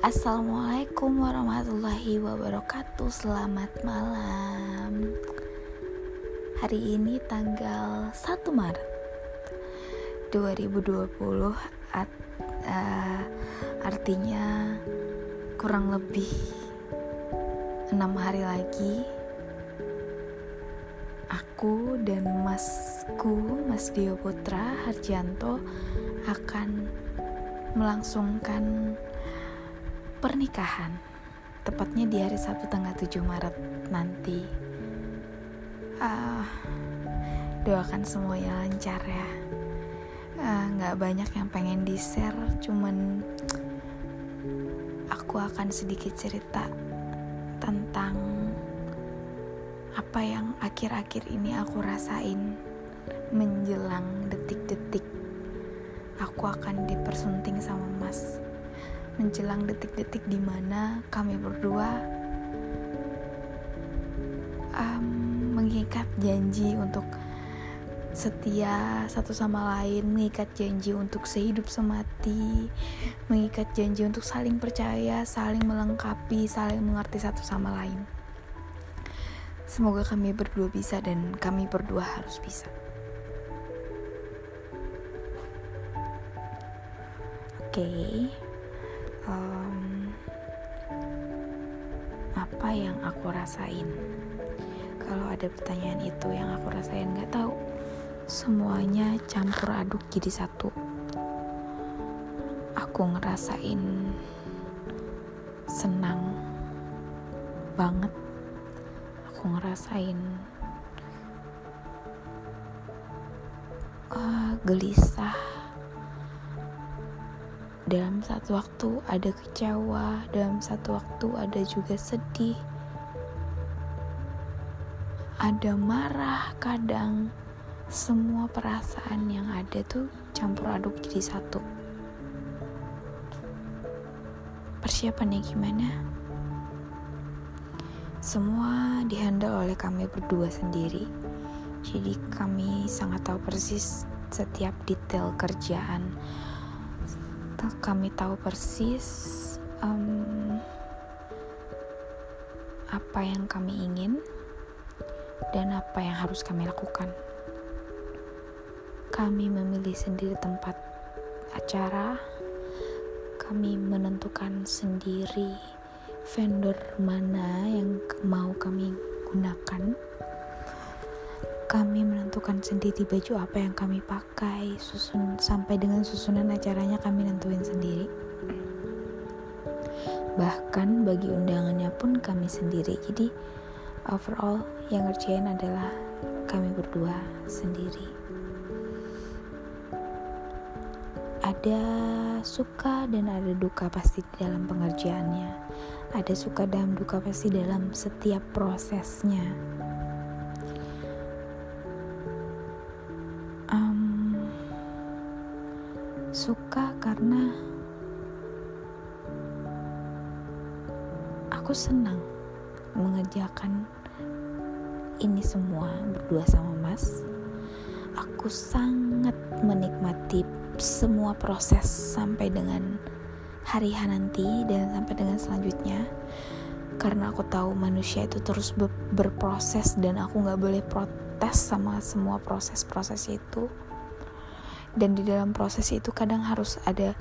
Assalamualaikum warahmatullahi wabarakatuh. Selamat malam. Hari ini tanggal 1 Maret 2020 at, uh, Artinya kurang lebih 6 hari lagi Aku dan masku Mas Dio Putra Harjanto akan melangsungkan pernikahan tepatnya di hari Sabtu tanggal 7 Maret nanti. Uh, doakan semuanya lancar ya. Ah, nggak uh, banyak yang pengen di share cuman aku akan sedikit cerita tentang apa yang akhir-akhir ini aku rasain menjelang detik-detik aku akan dipersunting sama mas menjelang detik-detik di mana kami berdua um, mengikat janji untuk setia satu sama lain, mengikat janji untuk sehidup semati, mengikat janji untuk saling percaya, saling melengkapi, saling mengerti satu sama lain. Semoga kami berdua bisa dan kami berdua harus bisa. Oke. Okay um, apa yang aku rasain? Kalau ada pertanyaan itu yang aku rasain nggak tahu. Semuanya campur aduk jadi satu. Aku ngerasain senang banget. Aku ngerasain uh, gelisah dalam satu waktu ada kecewa, dalam satu waktu ada juga sedih, ada marah, kadang semua perasaan yang ada tuh campur aduk jadi satu. Persiapannya gimana? Semua dihandle oleh kami berdua sendiri. Jadi kami sangat tahu persis setiap detail kerjaan kami tahu persis um, apa yang kami ingin dan apa yang harus kami lakukan. Kami memilih sendiri tempat acara, kami menentukan sendiri vendor mana yang mau kami gunakan kami menentukan sendiri baju apa yang kami pakai, susun sampai dengan susunan acaranya kami nentuin sendiri. Bahkan bagi undangannya pun kami sendiri. Jadi overall yang ngerjain adalah kami berdua sendiri. Ada suka dan ada duka pasti dalam pengerjaannya. Ada suka dan duka pasti dalam setiap prosesnya suka karena aku senang mengerjakan ini semua berdua sama Mas. Aku sangat menikmati semua proses sampai dengan hari H nanti dan sampai dengan selanjutnya karena aku tahu manusia itu terus berproses dan aku nggak boleh protes sama semua proses-proses itu dan di dalam proses itu kadang harus ada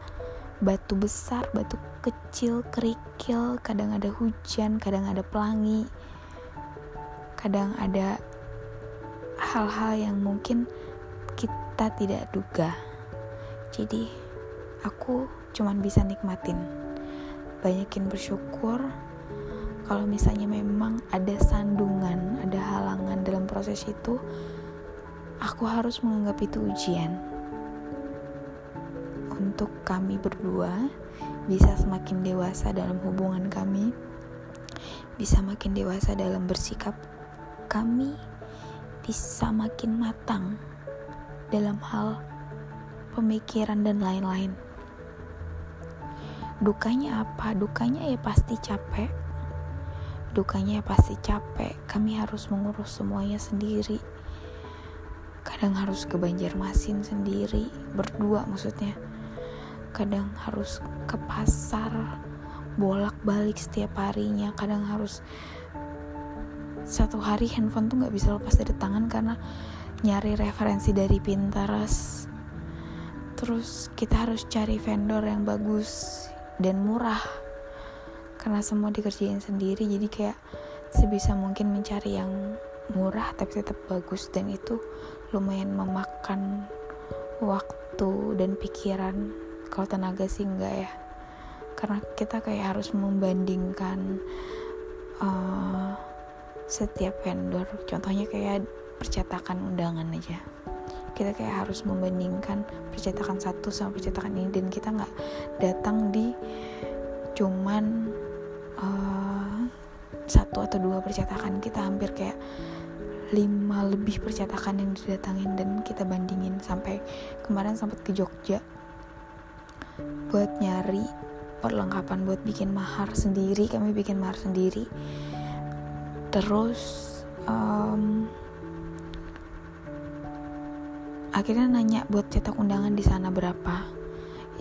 batu besar, batu kecil, kerikil, kadang ada hujan, kadang ada pelangi, kadang ada hal-hal yang mungkin kita tidak duga. Jadi, aku cuman bisa nikmatin, banyakin bersyukur. Kalau misalnya memang ada sandungan, ada halangan dalam proses itu, aku harus menganggap itu ujian untuk kami berdua bisa semakin dewasa dalam hubungan kami, bisa makin dewasa dalam bersikap kami, bisa makin matang dalam hal pemikiran dan lain-lain. Dukanya apa? Dukanya ya pasti capek. Dukanya ya pasti capek. Kami harus mengurus semuanya sendiri. Kadang harus ke Banjarmasin sendiri, berdua maksudnya kadang harus ke pasar bolak-balik setiap harinya. Kadang harus satu hari handphone tuh nggak bisa lepas dari tangan karena nyari referensi dari Pinterest. Terus kita harus cari vendor yang bagus dan murah. Karena semua dikerjain sendiri jadi kayak sebisa mungkin mencari yang murah tapi tetap bagus. Dan itu lumayan memakan waktu dan pikiran kalau tenaga sih enggak ya. Karena kita kayak harus membandingkan uh, setiap vendor. Contohnya kayak percetakan undangan aja. Kita kayak harus membandingkan percetakan satu sama percetakan ini. Dan kita nggak datang di cuman uh, satu atau dua percetakan kita. Hampir kayak lima lebih percetakan yang didatangin dan kita bandingin. Sampai kemarin sempat ke Jogja buat nyari perlengkapan buat bikin mahar sendiri kami bikin mahar sendiri. Terus um, akhirnya nanya buat cetak undangan di sana berapa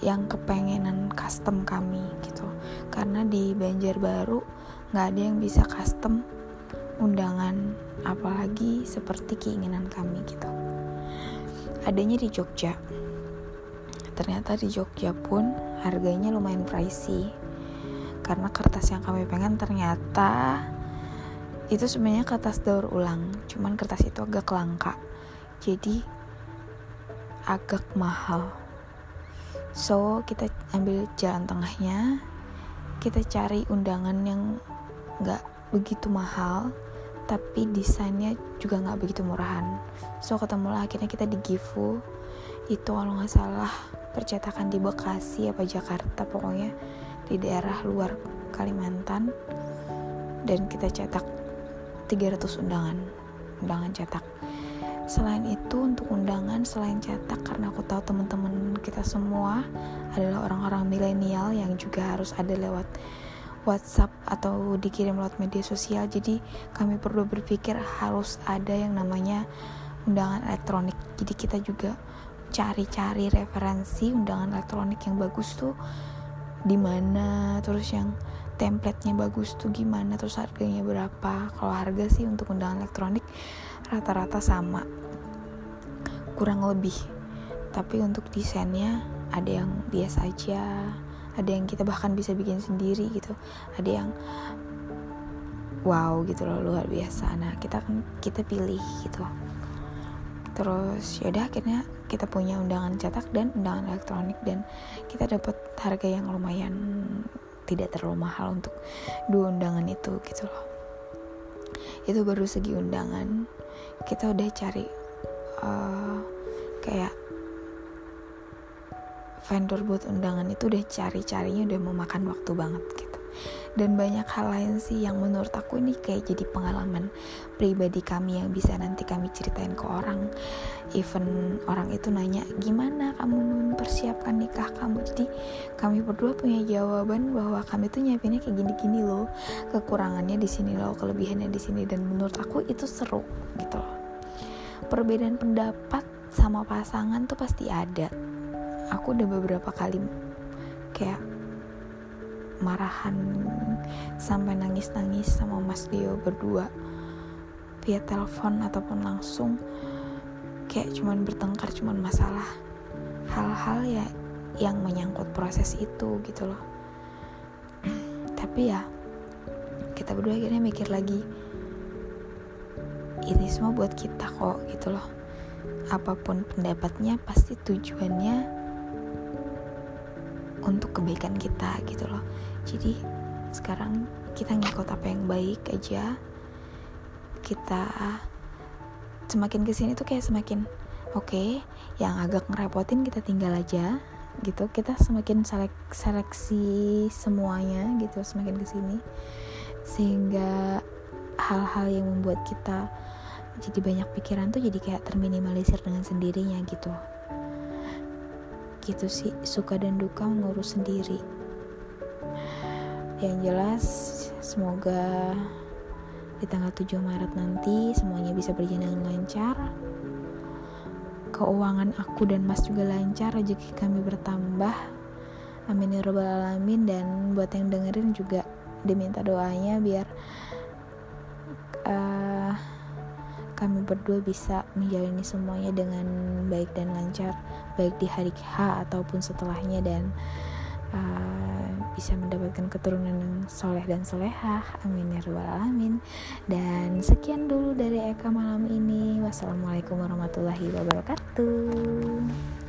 yang kepengenan custom kami gitu. Karena di Banjarbaru nggak ada yang bisa custom undangan apalagi seperti keinginan kami gitu. Adanya di Jogja ternyata di Jogja pun harganya lumayan pricey. Karena kertas yang kami pengen ternyata itu sebenarnya kertas daur ulang cuman kertas itu agak langka jadi agak mahal. So kita ambil jalan tengahnya kita cari undangan yang gak begitu mahal tapi desainnya juga gak begitu murahan. So ketemulah akhirnya kita di Gifu. Itu kalau nggak salah percetakan di Bekasi apa Jakarta pokoknya di daerah luar Kalimantan. Dan kita cetak 300 undangan undangan cetak. Selain itu untuk undangan selain cetak karena aku tahu teman-teman kita semua adalah orang-orang milenial yang juga harus ada lewat WhatsApp atau dikirim lewat media sosial. Jadi kami perlu berpikir harus ada yang namanya undangan elektronik. Jadi kita juga cari-cari referensi undangan elektronik yang bagus tuh di mana terus yang templatenya bagus tuh gimana terus harganya berapa. Kalau harga sih untuk undangan elektronik rata-rata sama kurang lebih. Tapi untuk desainnya ada yang biasa aja ada yang kita bahkan bisa bikin sendiri gitu. Ada yang wow gitu loh luar biasa. Nah kita kan kita pilih gitu terus yaudah akhirnya kita punya undangan cetak dan undangan elektronik dan kita dapat harga yang lumayan tidak terlalu mahal untuk dua undangan itu gitu loh. Itu baru segi undangan. Kita udah cari uh, kayak vendor buat undangan itu udah cari-carinya udah memakan waktu banget gitu dan banyak hal lain sih yang menurut aku ini kayak jadi pengalaman pribadi kami yang bisa nanti kami ceritain ke orang. Even orang itu nanya gimana kamu mempersiapkan nikah kamu? Jadi kami berdua punya jawaban bahwa kami tuh nyiapinnya kayak gini-gini loh. Kekurangannya di sini loh kelebihannya di sini. Dan menurut aku itu seru gitu. Loh perbedaan pendapat sama pasangan tuh pasti ada. Aku udah beberapa kali kayak marahan sampai nangis-nangis sama Mas Dio berdua. Via telepon ataupun langsung kayak cuman bertengkar cuman masalah. Hal-hal ya yang menyangkut proses itu gitu loh. Tapi ya kita berdua akhirnya mikir lagi ini semua buat kita kok gitu loh. Apa pun pendapatnya pasti tujuannya untuk kebaikan kita gitu loh. Jadi sekarang kita ngikut apa yang baik aja. Kita semakin ke sini tuh kayak semakin oke okay, yang agak ngerepotin kita tinggal aja gitu. Kita semakin selek seleksi semuanya gitu semakin ke sini sehingga hal-hal yang membuat kita jadi banyak pikiran tuh jadi kayak terminimalisir dengan sendirinya gitu gitu sih suka dan duka mengurus sendiri. Yang jelas semoga di tanggal 7 Maret nanti semuanya bisa berjalan lancar. Keuangan aku dan mas juga lancar rezeki kami bertambah. Amin ya robbal alamin. Dan buat yang dengerin juga diminta doanya biar uh, kami berdua bisa menjalani semuanya dengan baik dan lancar baik di hari H ataupun setelahnya dan uh, bisa mendapatkan keturunan yang soleh dan solehah. Amin ya rabbal alamin. Dan sekian dulu dari Eka malam ini. Wassalamualaikum warahmatullahi wabarakatuh